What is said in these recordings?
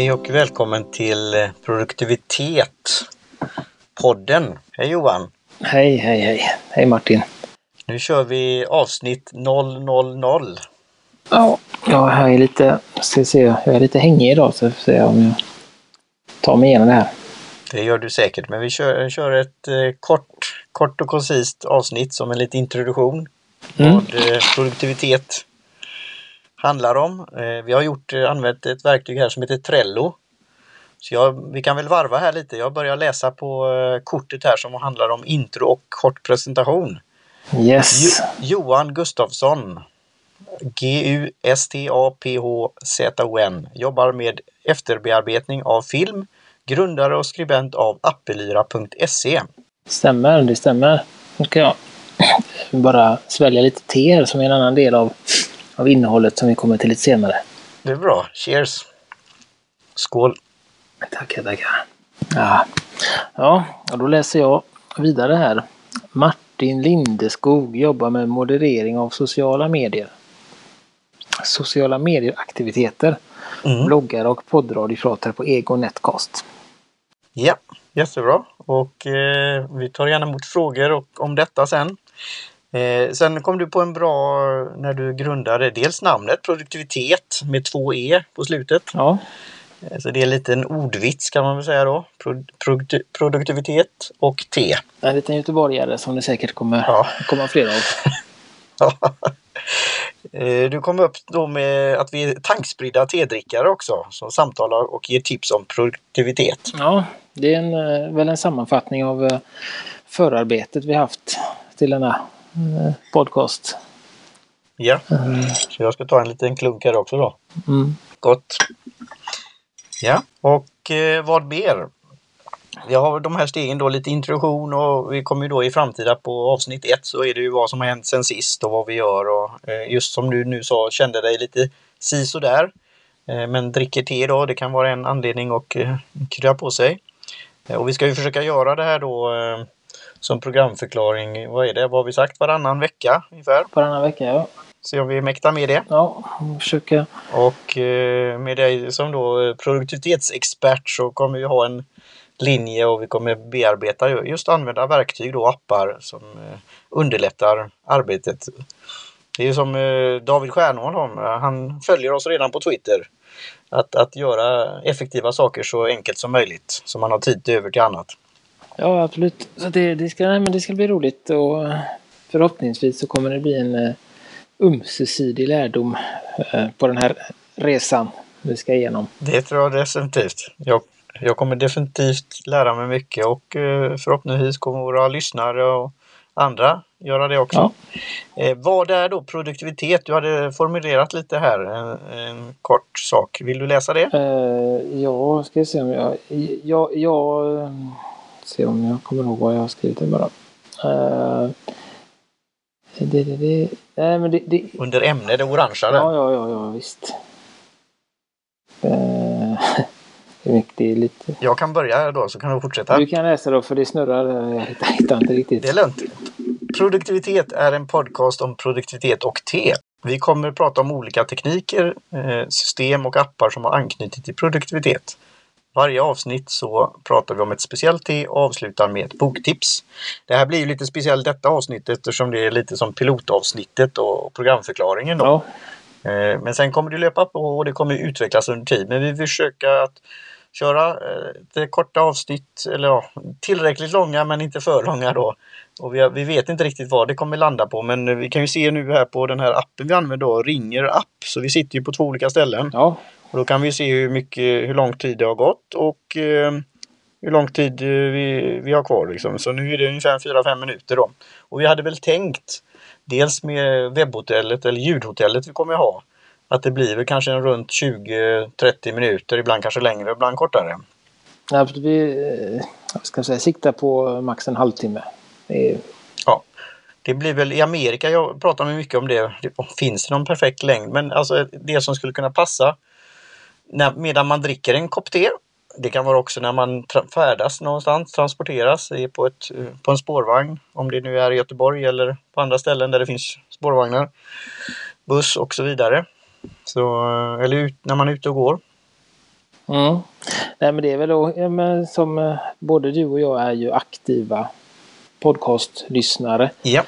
Hej och välkommen till eh, Produktivitet podden. Hej Johan! Hej, hej, hej. Hej Martin. Nu kör vi avsnitt 000. Ja, jag är lite, ska se, jag är lite hängig idag så får se om jag tar mig igenom det här. Det gör du säkert, men vi kör, kör ett eh, kort, kort och koncist avsnitt som en liten introduktion. Mm. Vad eh, produktivitet handlar om. Eh, vi har gjort, eh, använt ett verktyg här som heter Trello. Så jag, vi kan väl varva här lite. Jag börjar läsa på eh, kortet här som handlar om intro och kort presentation. Yes. Jo, Johan Gustafsson G-U-S-T-A-P-H-Z-O-N jobbar med efterbearbetning av film, grundare och skribent av appelyra.se. Stämmer, det stämmer. Nu ska jag bara svälja lite te här som är en annan del av, av innehållet som vi kommer till lite senare. Det är bra. Cheers! Skål! Tackar, tackar. Ja. ja, och då läser jag vidare här. Martin Lindeskog jobbar med moderering av sociala medier. Sociala medier-aktiviteter. Mm. Bloggar och poddradiopratare på Ego Netcast. Ja, jättebra. Och eh, vi tar gärna emot frågor och, om detta sen. Eh, sen kom du på en bra när du grundade dels namnet produktivitet med två E på slutet. Ja, Eh, Så det är lite en ordvits kan man väl säga då. Pro, produkti- produktivitet och T. en liten göteborgare som det säkert kommer Ja. komma fler av. Eh, Du kom upp då med att vi är tankspridda tedrickare också som samtalar och ger tips om produktivitet. Ja, det är en, eh, väl en sammanfattning av eh, förarbetet vi haft till denna eh, podcast. Ja, så jag ska ta en liten klunk här också då. Mm. Gott. Ja, och eh, vad mer? Vi har de här stegen då, lite introduktion och vi kommer ju då i framtida på avsnitt ett så är det ju vad som har hänt sen sist och vad vi gör och eh, just som du nu sa kände dig lite si där. Eh, men dricker te då, det kan vara en anledning och eh, krya på sig. Eh, och vi ska ju försöka göra det här då eh, som programförklaring, vad är det, vad har vi sagt, varannan vecka ungefär. Varannan vecka, ja. Se om vi mäktar med det. Ja, försöka. Och eh, med dig som då eh, produktivitetsexpert så kommer vi ha en linje och vi kommer bearbeta ju- just använda verktyg och appar som eh, underlättar arbetet. Det är ju som David eh, han följer oss redan på Twitter. Att, att göra effektiva saker så enkelt som möjligt så man har tid över till annat. Ja, absolut. Så det, det, ska, nej, men det ska bli roligt och förhoppningsvis så kommer det bli en eh, ömsesidig lärdom eh, på den här resan vi ska igenom. Det tror jag definitivt. Jag, jag kommer definitivt lära mig mycket och eh, förhoppningsvis kommer våra lyssnare och andra göra det också. Eh, vad är då produktivitet? Du hade formulerat lite här, en, en kort sak. Vill du läsa det? Eh, ja, ska jag se om jag... Jag, jag se om jag kommer ihåg vad jag har skrivit det bara. Eh, det, det, det, nej, men det, det, Under ämne, det orangea där. ja, ja, ja, ja, visst. Eh, det är lite... Jag kan börja då så kan du fortsätta. Du kan läsa då för det snurrar. Jag hittar, hittar inte riktigt. Det är lugnt. Produktivitet är en podcast om produktivitet och te. Vi kommer att prata om olika tekniker, eh, system och appar som har anknytning till produktivitet. Varje avsnitt så pratar vi om ett speciellt te och avslutar med ett boktips. Det här blir ju lite speciellt detta avsnitt eftersom det är lite som pilotavsnittet och programförklaringen. Då. Ja, Eh, Men sen kommer det löpa på och det kommer utvecklas under tid. Men vi försöker att köra eh, lite korta avsnitt, eller ja, tillräckligt långa men inte för långa då. Och vi, vi vet inte riktigt vad det kommer landa på men vi kan ju se nu här på den här appen vi använder då, Ringer app. Så vi sitter ju på två olika ställen. ja, Och då kan vi se hur mycket, hur lång tid det har gått och eh, hur lång tid eh, vi, vi har kvar liksom. Så nu är det ungefär 4-5 minuter då. Och vi hade väl tänkt dels med webbhotellet eller ljudhotellet vi kommer ha att det blir väl kanske en runt 20-30 minuter, ibland kanske längre, ibland kortare. absolut. Vi eh, ska säga, sikta på max en halvtimme. Det är, Ja, det blir väl i Amerika, jag pratar mycket om det, det finns det någon perfekt längd, men alltså det som skulle kunna passa när, medan man dricker en kopp te. Det kan vara också när man färdas någonstans, transporteras på, ett, eh, på en spårvagn, om det nu är i Göteborg eller på andra ställen där det finns spårvagnar, buss och så vidare. Så, eh, eller ut, när man är ute och går. Mm. Nej men det är väl då, men som eh, både du och jag är ju aktiva podcastlyssnare. Ja.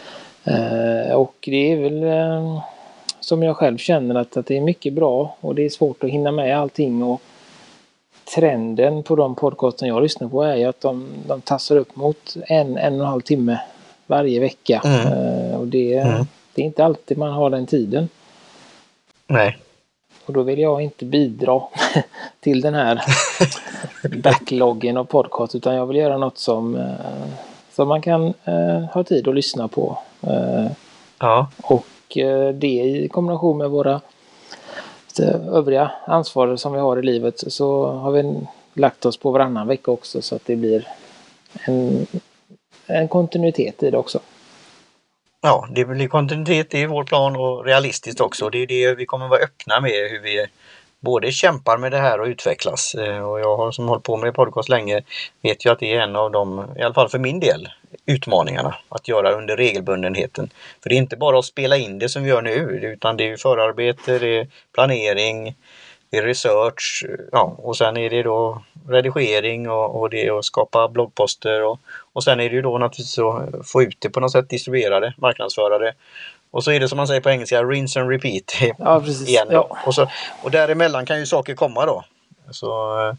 Eh, och det är väl eh, som jag själv känner att, att det är mycket bra och det är svårt att hinna med allting. Och trenden på de podcasten jag lyssnar på är ju att de, de tassar upp mot en, en och en halv timme varje vecka. Mm. Eh, och det, Mm. det är inte alltid man har den tiden. Nej. Och då vill jag inte bidra till den här backloggen av podcast utan jag vill göra något som, eh, som man kan eh, ha tid att lyssna på. Ja. och Eh, det i kombination med våra övriga ansvar som vi har i livet så har vi lagt oss på varannan vecka också så att det blir en, en kontinuitet i det också. Ja, det blir kontinuitet i vår plan och realistiskt också. Det är det vi kommer vara öppna med hur vi både kämpar med det här och utvecklas. Eh, och jag har som hållit på med podcast länge vet ju att det är en av de, i alla fall för min del, utmaningarna att göra under regelbundenheten. För det är inte bara att spela in det som vi gör nu utan det är förarbete, det är planering, det är research ja, och sen är det då redigering och, och det är att skapa bloggposter och, och sen är det ju då naturligtvis att få ut det på något sätt, distribuera det, marknadsföra det. Och så är det som man säger på engelska, rinse and repeat. Ja, precis. igen. Ja. Och, så, och däremellan kan ju saker komma då. Så, eh,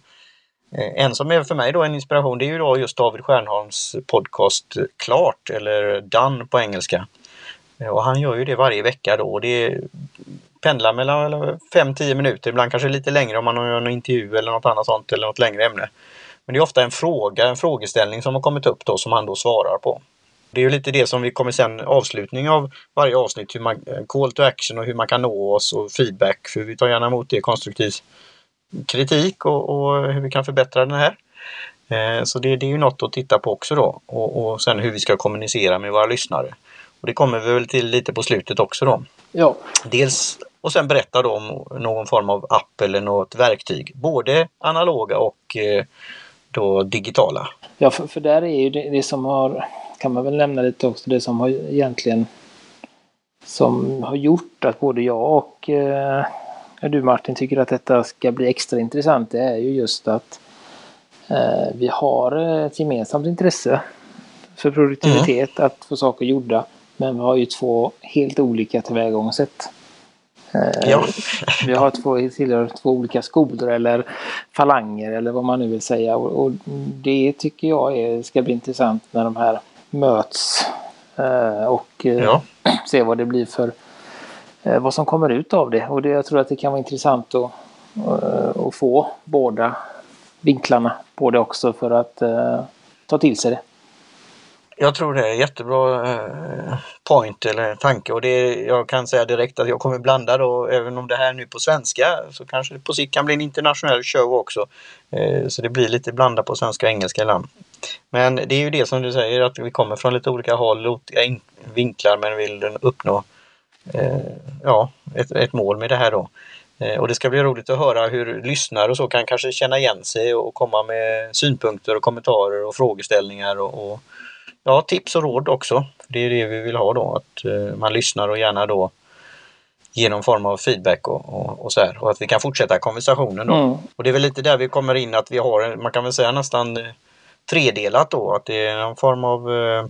Eh, en som är för mig då en inspiration det är ju då just David Stjernholms podcast Klart eller Done på engelska. Eh, och han gör ju det varje vecka då och det pendlar mellan 5-10 minuter, ibland kanske lite längre om man gör en intervju eller något annat sånt eller något längre ämne. Men det är ofta en fråga, en frågeställning som har kommit upp då som han då svarar på. Det är ju lite det som vi kommer sen avslutning av varje avsnitt, hur man, eh, call to action och hur man kan nå oss och feedback. För vi tar gärna emot det konstruktivt kritik och, och hur vi kan förbättra den här. Eh, så det, det är ju något att titta på också då och, och sen hur vi ska kommunicera med våra lyssnare. Och det kommer vi väl till lite på slutet också då. Ja, Dels och sen berätta då om någon form av app eller något verktyg. Både analoga och eh, då digitala. Ja, för, för där är ju det, det som har, kan man väl nämna lite också, det som har egentligen som har gjort att både jag och eh, du Martin tycker att detta ska bli extra intressant. Det är ju just att eh, vi har ett gemensamt intresse för produktivitet, att få saker gjorda. Men vi har ju två helt olika tillvägagångssätt. Eh, Ja. Vi har två, tillhör två olika skolor eller falanger eller vad man nu vill säga. Och, och det tycker jag är, ska bli intressant när de här möts. Eh, och eh, Ja. se vad det blir för Eh, vad som kommer ut av det. Och det, jag tror att det kan vara intressant att, eh, att få båda vinklarna på det också för att eh, ta till sig det. Jag tror det är jättebra eh, point eller tanke och det, jag kan säga direkt att jag kommer blanda då, även om det här är nu på svenska så kanske det på sikt kan bli en internationell show också. Eh, så det blir lite blandat på svenska och engelska ibland. Men det är ju det som du säger att vi kommer från lite olika håll, olika vinklar men vill uppnå ja, ett, ett mål med det här då. Eh, Och det ska bli roligt att höra hur lyssnare och så kan kanske känna igen sig och komma med synpunkter och kommentarer och frågeställningar och, och ja, tips och råd också. Det är det vi vill ha då, att eh, man lyssnar och gärna då ger någon form av feedback och, och, och så här. Och att vi kan fortsätta konversationen då. Mm. Och det är väl lite där vi kommer in att vi har, man kan väl säga nästan eh, tredelat då, att det är någon form av eh,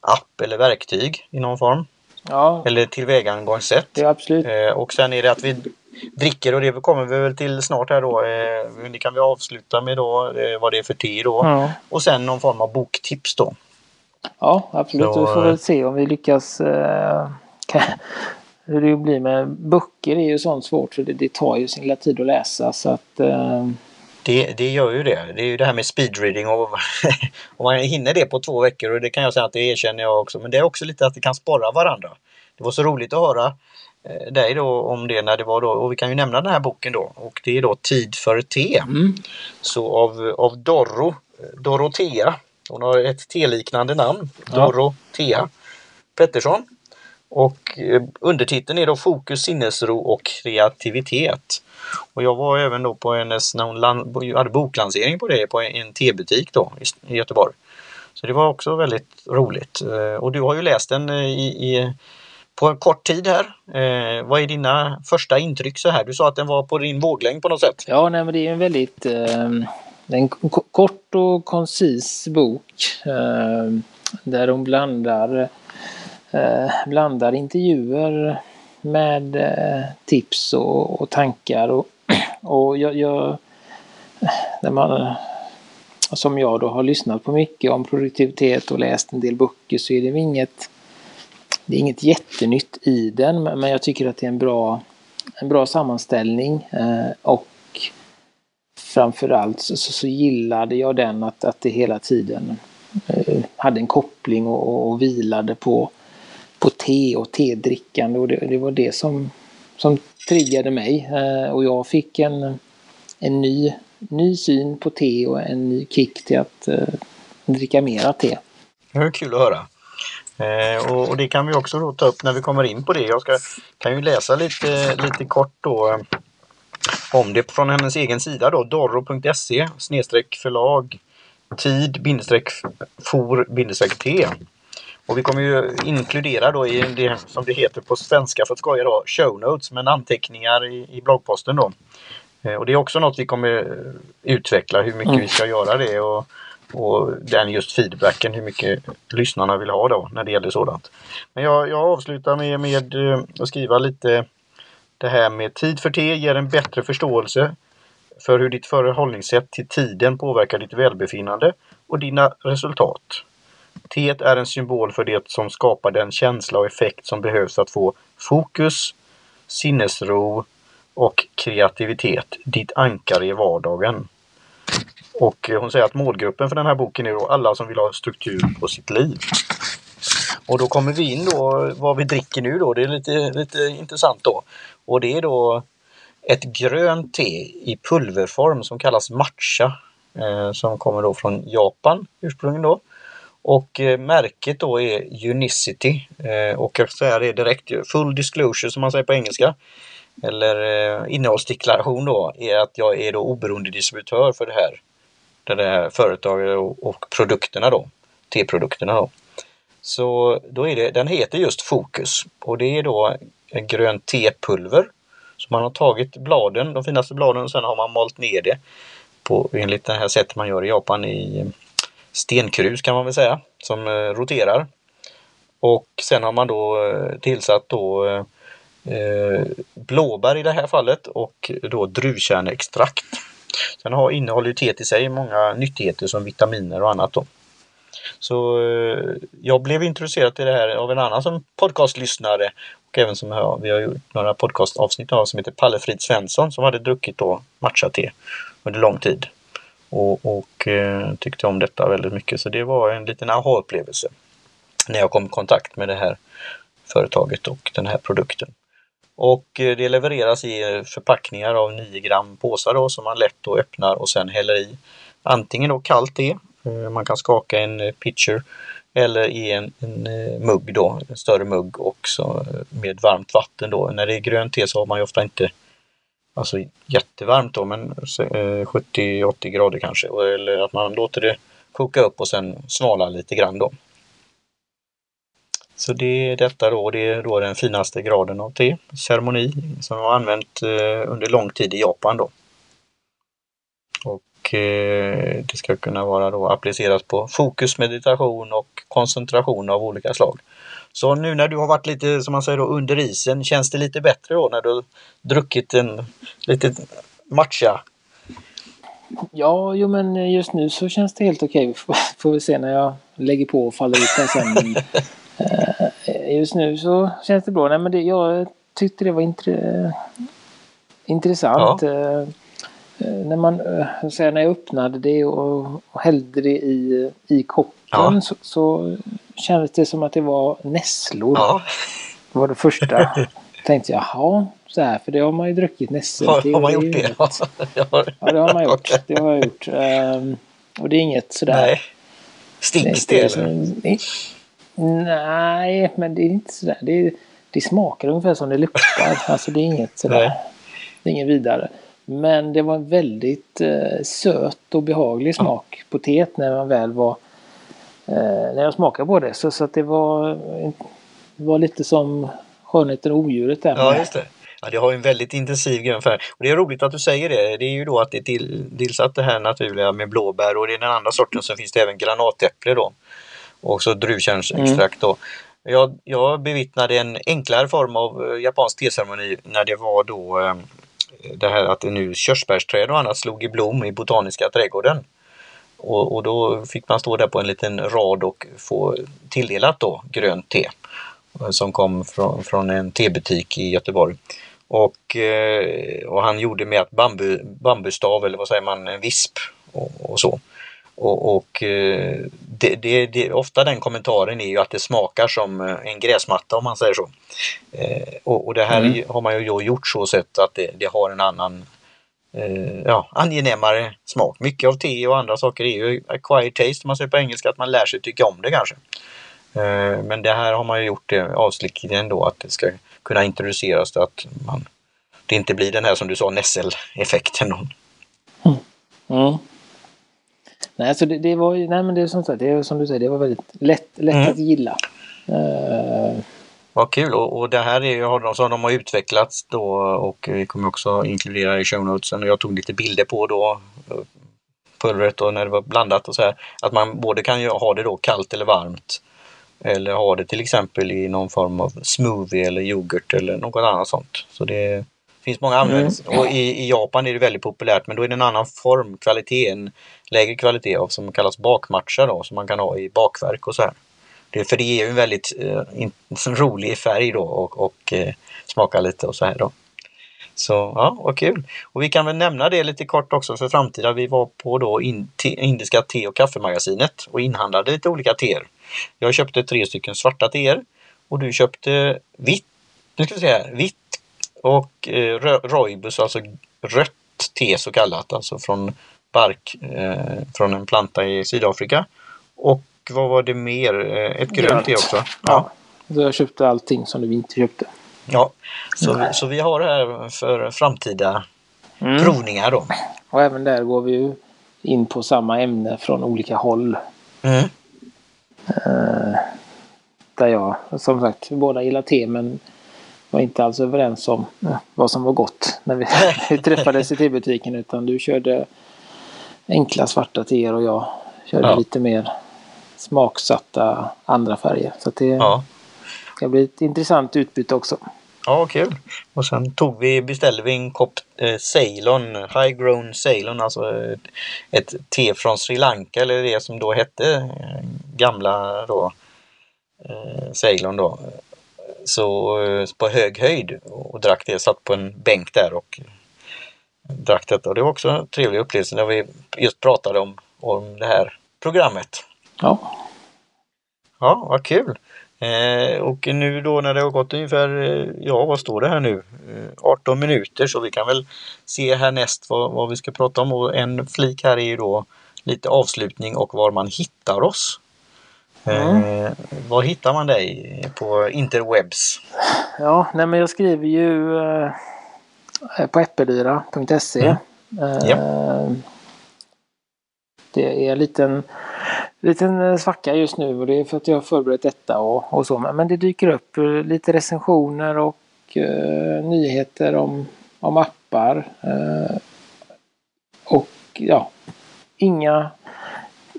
app eller verktyg i någon form. Ja, Eller tillvägagångssätt. är absolut. Eh, och sen är det att vi dricker och det kommer vi väl till snart här då. Eh, det kan vi avsluta med då, eh, vad det är för te då. Ja. Och sen någon form av boktips då. Ja, absolut. Så, vi får eh, väl se om vi lyckas. Eh, kan, hur det blir med böcker är ju sånt svårt för det, det tar ju sin lilla tid att läsa så att eh, Det, det gör ju det. Det är ju det här med speedreading och om man hinner det på två veckor och det kan jag säga att det erkänner jag också. Men det är också lite att det kan sporra varandra. Det var så roligt att höra eh, dig då om det när det var då och vi kan ju nämna den här boken då och det är då Tid för te. mm, Så av, av Dorro, Dorotea, hon har ett T-liknande namn, Ja. Dorotea Pettersson. Och eh, undertiteln är då Fokus, sinnesro och kreativitet. Och jag var även då på hennes, när hon land, hade boklansering på det på en, tebutik då i, Göteborg. Så det var också väldigt roligt. Eh, och du har ju läst den eh, i, i på en kort tid här. Eh, vad är dina första intryck så här? Du sa att den var på din våglängd på något sätt. Ja, nej, men det är en väldigt eh, en kort och koncis bok eh, där hon blandar, eh, blandar intervjuer med eh, tips och, och, tankar. Och, och jag, jag, när man, som jag då har lyssnat på mycket om produktivitet och läst en del böcker så är det inget det är inget jättenytt i den men jag tycker att det är en bra, en bra sammanställning eh, och framförallt så, så gillade jag den att, att det hela tiden eh, hade en koppling och, och vilade på, på te och tedrickande och det, det var det som, som triggade mig eh, och jag fick en, en ny, ny syn på te och en ny kick till att eh, dricka mera te. Det var kul att höra. Eh, och, och, det kan vi också då ta upp när vi kommer in på det. Jag ska, kan ju läsa lite, lite kort då eh, om det från hennes egen sida då, dorro.se snedstreck förlag tid bindestreck for bindestreck t. Och vi kommer ju inkludera då i det som det heter på svenska för att skoja då, show notes, men anteckningar i, i bloggposten då. Eh, och det är också något vi kommer utveckla hur mycket mm. vi ska göra det och och den just feedbacken, hur mycket lyssnarna vill ha då när det gäller sådant. Men jag, jag avslutar med, med eh, att skriva lite det här med tid för te ger en bättre förståelse för hur ditt förhållningssätt till tiden påverkar ditt välbefinnande och dina resultat. Teet är en symbol för det som skapar den känsla och effekt som behövs för att få fokus, sinnesro och kreativitet, ditt ankare i vardagen. Och hon säger att målgruppen för den här boken är då alla som vill ha struktur på sitt liv. Och då kommer vi in då vad vi dricker nu då. Det är lite, lite intressant då. Och det är då ett grönt te i pulverform som kallas matcha. Eh, som kommer då från Japan ursprungligen då. Och eh, märket då är Unicity. Eh, och jag säger det direkt, full disclosure som man säger på engelska. Eller eh, innehållsdeklaration då, är att jag är då oberoende distributör för det här det här företaget och, produkterna då, teprodukterna då. Så då är det, den heter just Fokus och det är då grönt tepulver. Så man har tagit bladen, de finaste bladen och sen har man malt ner det på enligt det här sättet man gör i Japan i stenkrus kan man väl säga, som eh, roterar. Och sen har man då eh, tillsatt då eh, eh, blåbär i det här fallet och då druvkärneextrakt. Sen har, innehåller ju teet i sig många nyttigheter som vitaminer och annat. Då. Så eh, jag blev introducerad till det här av en annan som podcastlyssnare och även som ja, vi har gjort några podcastavsnitt av som heter Palle Frid Svensson som hade druckit då matcha-te under lång tid. Och, och eh, tyckte om detta väldigt mycket så det var en liten aha-upplevelse när jag kom i kontakt med det här företaget och den här produkten. Och eh, det levereras i förpackningar av 9 gram påsar då, som man lätt då öppnar och sen häller i antingen då kallt te, eh, man kan skaka en eh, pitcher eller i en, en eh, mugg då, en större mugg också eh, med varmt vatten då. När det är grönt te så har man ju ofta inte alltså jättevarmt då men 70-80 eh, grader kanske eller att man låter det koka upp och sen svala lite grann då. Så det är detta då, det är då den finaste graden av te, ceremoni, som har använt eh, under lång tid i Japan då. Och eh, det ska kunna vara då applicerat på fokus, meditation och koncentration av olika slag. Så nu när du har varit lite, som man säger då, under isen, känns det lite bättre då när du druckit en lite matcha? Ja, jo men just nu så känns det helt okej. Okay. Får vi se när jag lägger på och faller ut den sen. Eh, just nu så känns det bra. Nej, men det, jag tyckte det var intre, intressant. Ja. Eh, eh, när, man, så när jag öppnade det och, och hällde det i, i koppen ja. så, så kändes det som att det var nässlor. Ja. Det var det första. tänkte jag, jaha, så här, för det har man ju druckit nässlor. Har, har man gjort det? ja, det har man gjort. Det har jag gjort. Um, och det är inget sådär... Nej. Stinks det? det Nej, men det är inte sådär. Det, det smakar ungefär som det luktar. Alltså det är inget sådär. Det är inget vidare. Men det var en väldigt eh, söt och behaglig smak på teet när man väl var eh, när jag smakade på det. Så, så att det var Det var lite som Skönheten och odjuret där. Ja, just det. Ja, det har en väldigt intensiv grön färg. Och det är roligt att du säger det. Det är ju då att det är till, tillsatt det här naturliga med blåbär och det är den andra sorten så finns det även granatäpple då. Och så druvkärnsextrakt då. Jag, jag bevittnade en enklare form av eh, japansk teceremoni när det var då eh, det här att nu körsbärsträd och annat slog i blom i Botaniska trädgården. Och, och, då fick man stå där på en liten rad och få tilldelat då grönt te eh, som kom från, från en tebutik i Göteborg. Och, eh, och han gjorde med att bambu, bambustav eller vad säger man, en visp och, och så. Och, och eh, det, det, det, ofta den kommentaren är ju att det smakar som en gräsmatta om man säger så. Och, och det här mm. har man ju gjort så sätt att det, det har en annan ja, angenämare smak. Mycket av te och andra saker är ju acquired taste om man säger på engelska, att man lär sig tycka om det kanske. Men det här har man ju gjort avsiktligen då att det ska kunna introduceras så att man, det inte blir den här som du sa nässeleffekten. Mm. Mm. Nej, så det, det, var ju, nej men det är som sagt, det är som du säger, det var väldigt lätt, lätt mm. att gilla. Uh... Vad kul och, och det här är ju som de har utvecklats då och vi kommer också inkludera i show notesen och jag tog lite bilder på då pulvret och när det var blandat och så här. Att man både kan ju ha det då kallt eller varmt eller ha det till exempel i någon form av smoothie eller yoghurt eller något annat sånt. Så det finns många användningar. Mm. Och i, i, Japan är det väldigt populärt men då är det en annan form, kvalitet, en lägre kvalitet av som kallas bakmatcha då som man kan ha i bakverk och så här. Det, för det är ju en väldigt eh, in, rolig färg då och, och eh, smakar lite och så här då. Så ja, vad kul! Och vi kan väl nämna det lite kort också för framtida. Vi var på då in, te, Indiska te och kaffemagasinet och inhandlade lite olika teer. Jag köpte tre stycken svarta teer och du köpte vitt, nu ska vi säga, vitt och eh, roibus, alltså rött te så kallat, alltså från bark eh, från en planta i Sydafrika. Och vad var det mer? Eh, ett grönt te också. Ja. ja. Jag köpte allting som du inte köpte. Ja, så, så vi har det här för framtida mm. provningar då. Och även där går vi ju in på samma ämne från olika håll. Mm. Uh, där jag, som sagt, båda gillar te men var inte alls överens om uh, vad som var gott när vi, vi träffades i tebutiken utan du körde enkla svarta teer och jag körde ja. lite mer smaksatta andra färger. Så det, ja. Blir ett intressant utbyte också. Ja, kul. Och sen tog vi, beställde vi en kopp eh, Ceylon, High Grown Ceylon, alltså ett, ett te från Sri Lanka eller det som då hette eh, gamla då eh, Ceylon då. Så eh, på hög höjd och drack det, satt på en bänk där och drack detta. Och det var också en trevlig upplevelse när vi just pratade om, om det här programmet. Ja. Ja, vad kul! Eh, och nu då när det har gått ungefär, eh, ja vad står det här nu, 18 eh, minuter så vi kan väl se härnäst vad, vad vi ska prata om och en flik här är ju då lite avslutning och var man hittar oss. Mm. Eh, var hittar man dig på interwebs? Ja, nej men jag skriver ju eh, på äppelyra.se. Mm. Eh, ja. Det är en liten liten eh, svacka just nu och det är för att jag har förberett detta och, och så. Men det dyker upp eh, lite recensioner och uh, nyheter om, om appar. Och ja, inga,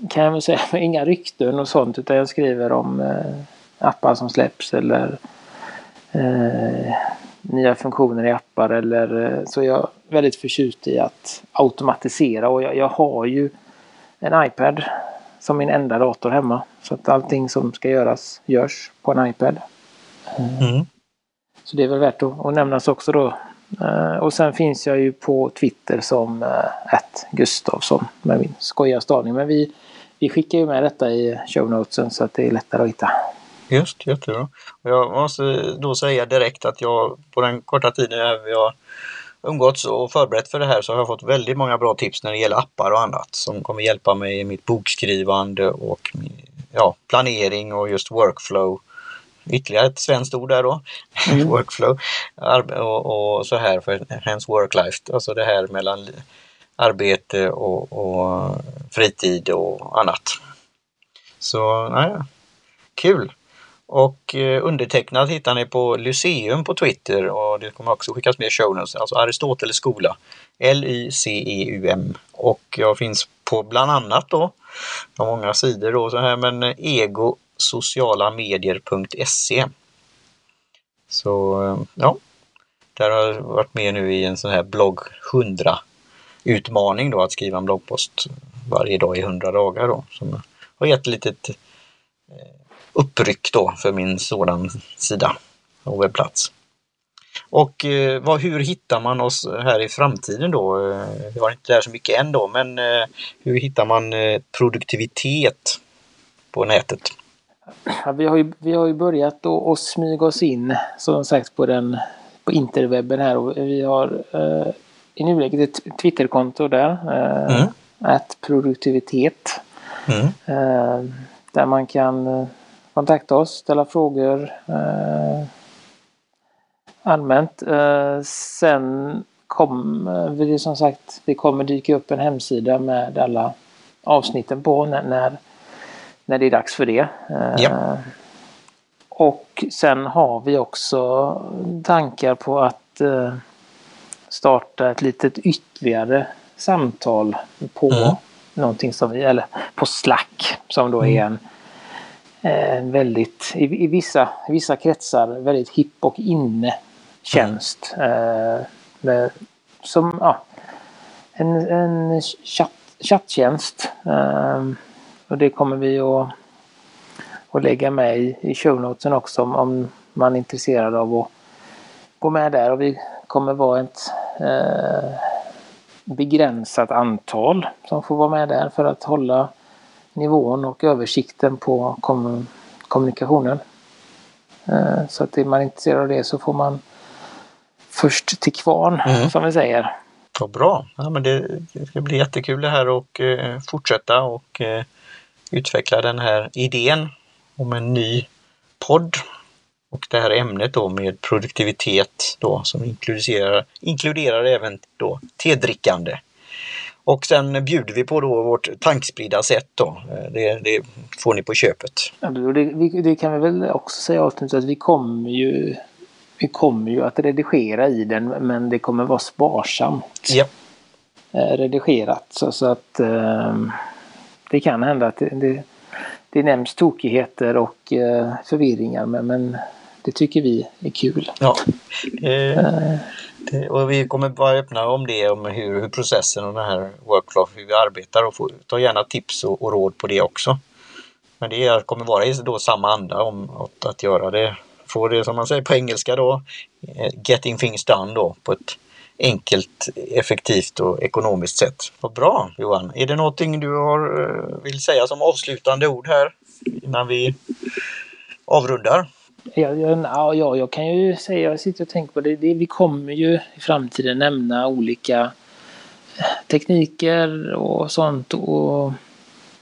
kan jag väl säga, inga rykten och sånt utan jag skriver om uh, appar som släpps eller nya funktioner i appar eller så jag är väldigt förtjust i att automatisera och jag, jag har ju en iPad som min enda dator hemma. Så att allting som ska göras görs på en iPad. Mm. Så det är väl värt att, att nämnas också då. Uh, och sen finns jag ju på Twitter som uh, Gustavsson med min skojiga stavning. Men vi, vi skickar ju med detta i show notesen så att det är lättare att hitta. Just, jättebra. Och jag måste då säga direkt att jag på den korta tiden jag umgåtts och förberett för det här så har jag fått väldigt många bra tips när det gäller appar och annat som kommer hjälpa mig i mitt bokskrivande och ja, planering och just workflow. Ytterligare ett svenskt ord där då, mm. workflow. Och, och, så här för hens work-life, alltså det här mellan arbete och, och fritid och annat. Så nej, kul! Och undertecknad undertecknat hittar ni på Lyceum på Twitter och det kommer också skickas med show notes, alltså Aristoteles skola. L-Y-C-E-U-M. Och jag finns på bland annat då, på många sidor då så här, men egosocialamedier.se. Så eh, ja, där har jag varit med nu i en sån här blogg 100 utmaning då att skriva en bloggpost varje dag i 100 dagar då. Som har gett ett litet eh, uppryck då för min sådan sida och webbplats. Och eh, vad, hur hittar man oss här i framtiden då? Eh, vi har inte där så mycket än då, men eh, hur hittar man eh, produktivitet på nätet? Ja, vi, har ju, vi har ju börjat då att smyga oss in som sagt på den på interwebben här och vi har eh, i nuläget ett Twitterkonto där. Eh, Mm. Att produktivitet. Mm. Eh, där man kan eh, kontakta oss, ställa frågor eh, allmänt. Eh, sen kommer vi som sagt, det kommer dyka upp en hemsida med alla avsnitten på när, när, när det är dags för det. Eh, Ja. Och sen har vi också tankar på att eh, starta ett litet ytterligare samtal på Mm. någonting som vi, eller på Slack som då är en eh, väldigt, i, i, vissa, i vissa kretsar, väldigt hipp och inne tjänst. Eh, med, som, ja, en, en chatt, chatttjänst. Eh, och det kommer vi att, att lägga med i, i show notesen också om, om man är intresserad av att gå med där. Och vi kommer vara ett eh, begränsat antal som får vara med där för att hålla nivån och översikten på kom, kommunikationen. Eh, så att är man intresserad av det så får man först till kvarn Mm. som vi säger. Vad bra! Ja, men det, det ska bli jättekul det här och eh, fortsätta och eh, utveckla den här idén om en ny podd. Och det här ämnet då med produktivitet då som inkluderar, inkluderar även då tedrickande. Och sen bjuder vi på då vårt tankspridda sätt då. Eh, Det, det får ni på köpet. Ja, det, det kan vi väl också säga avslutningsvis att vi kommer ju vi kommer ju att redigera i den men det kommer vara sparsamt Ja, eh, redigerat. Så, så att eh, det kan hända att det, det, det nämns tokigheter och eh, förvirringar men, men det tycker vi är kul. ja. Eh, det, och vi kommer vara öppna om det, om hur, hur processen och den här workflow, hur vi arbetar och få, ta gärna tips och, och råd på det också. Men det kommer vara i då samma anda om att, att göra det, få det som man säger på engelska då, eh, getting things done då på ett enkelt, effektivt och ekonomiskt sätt. Vad bra Johan! Är det någonting du har, eh, vill säga som avslutande ord här innan vi avrundar? Jag, jag, ja, jag kan ju säga, jag sitter och tänker på det, det, vi kommer ju i framtiden nämna olika tekniker och sånt och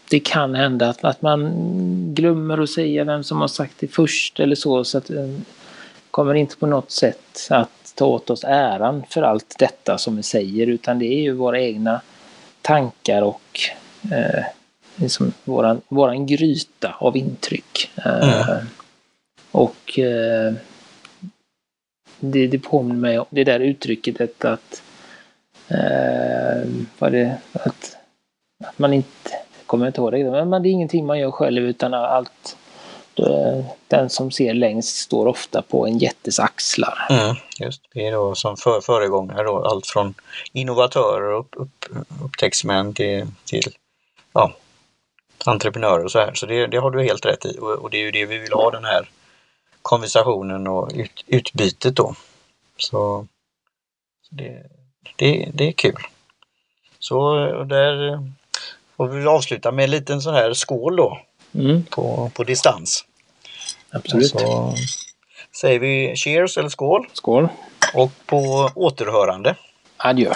det kan hända att, att man glömmer att säga vem som har sagt det först eller så så att kommer inte på något sätt att ta åt oss äran för allt detta som vi säger utan det är ju våra egna tankar och eh, liksom våran, våran gryta av intryck. Eh, Mm och eh, det, det påminner mig om det där uttrycket att, att, eh, vad det, att, att man inte, jag kommer inte ihåg det, men det är ingenting man gör själv utan allt den som ser längst står ofta på en jättes axlar. Mm, just det är då som för, föregångare då, allt från innovatörer och upp, upp, upptäcktsmän till, till ja, entreprenörer och så här. Så det, det har du helt rätt i och, och det är ju det vi vill ha den här konversationen och ut, utbytet då. Så det, det, det är kul. Så där får vi avsluta med en liten sån här skål då Mm, på, på distans. absolut. Så säger vi cheers eller skål Skål. och på återhörande. Adjö.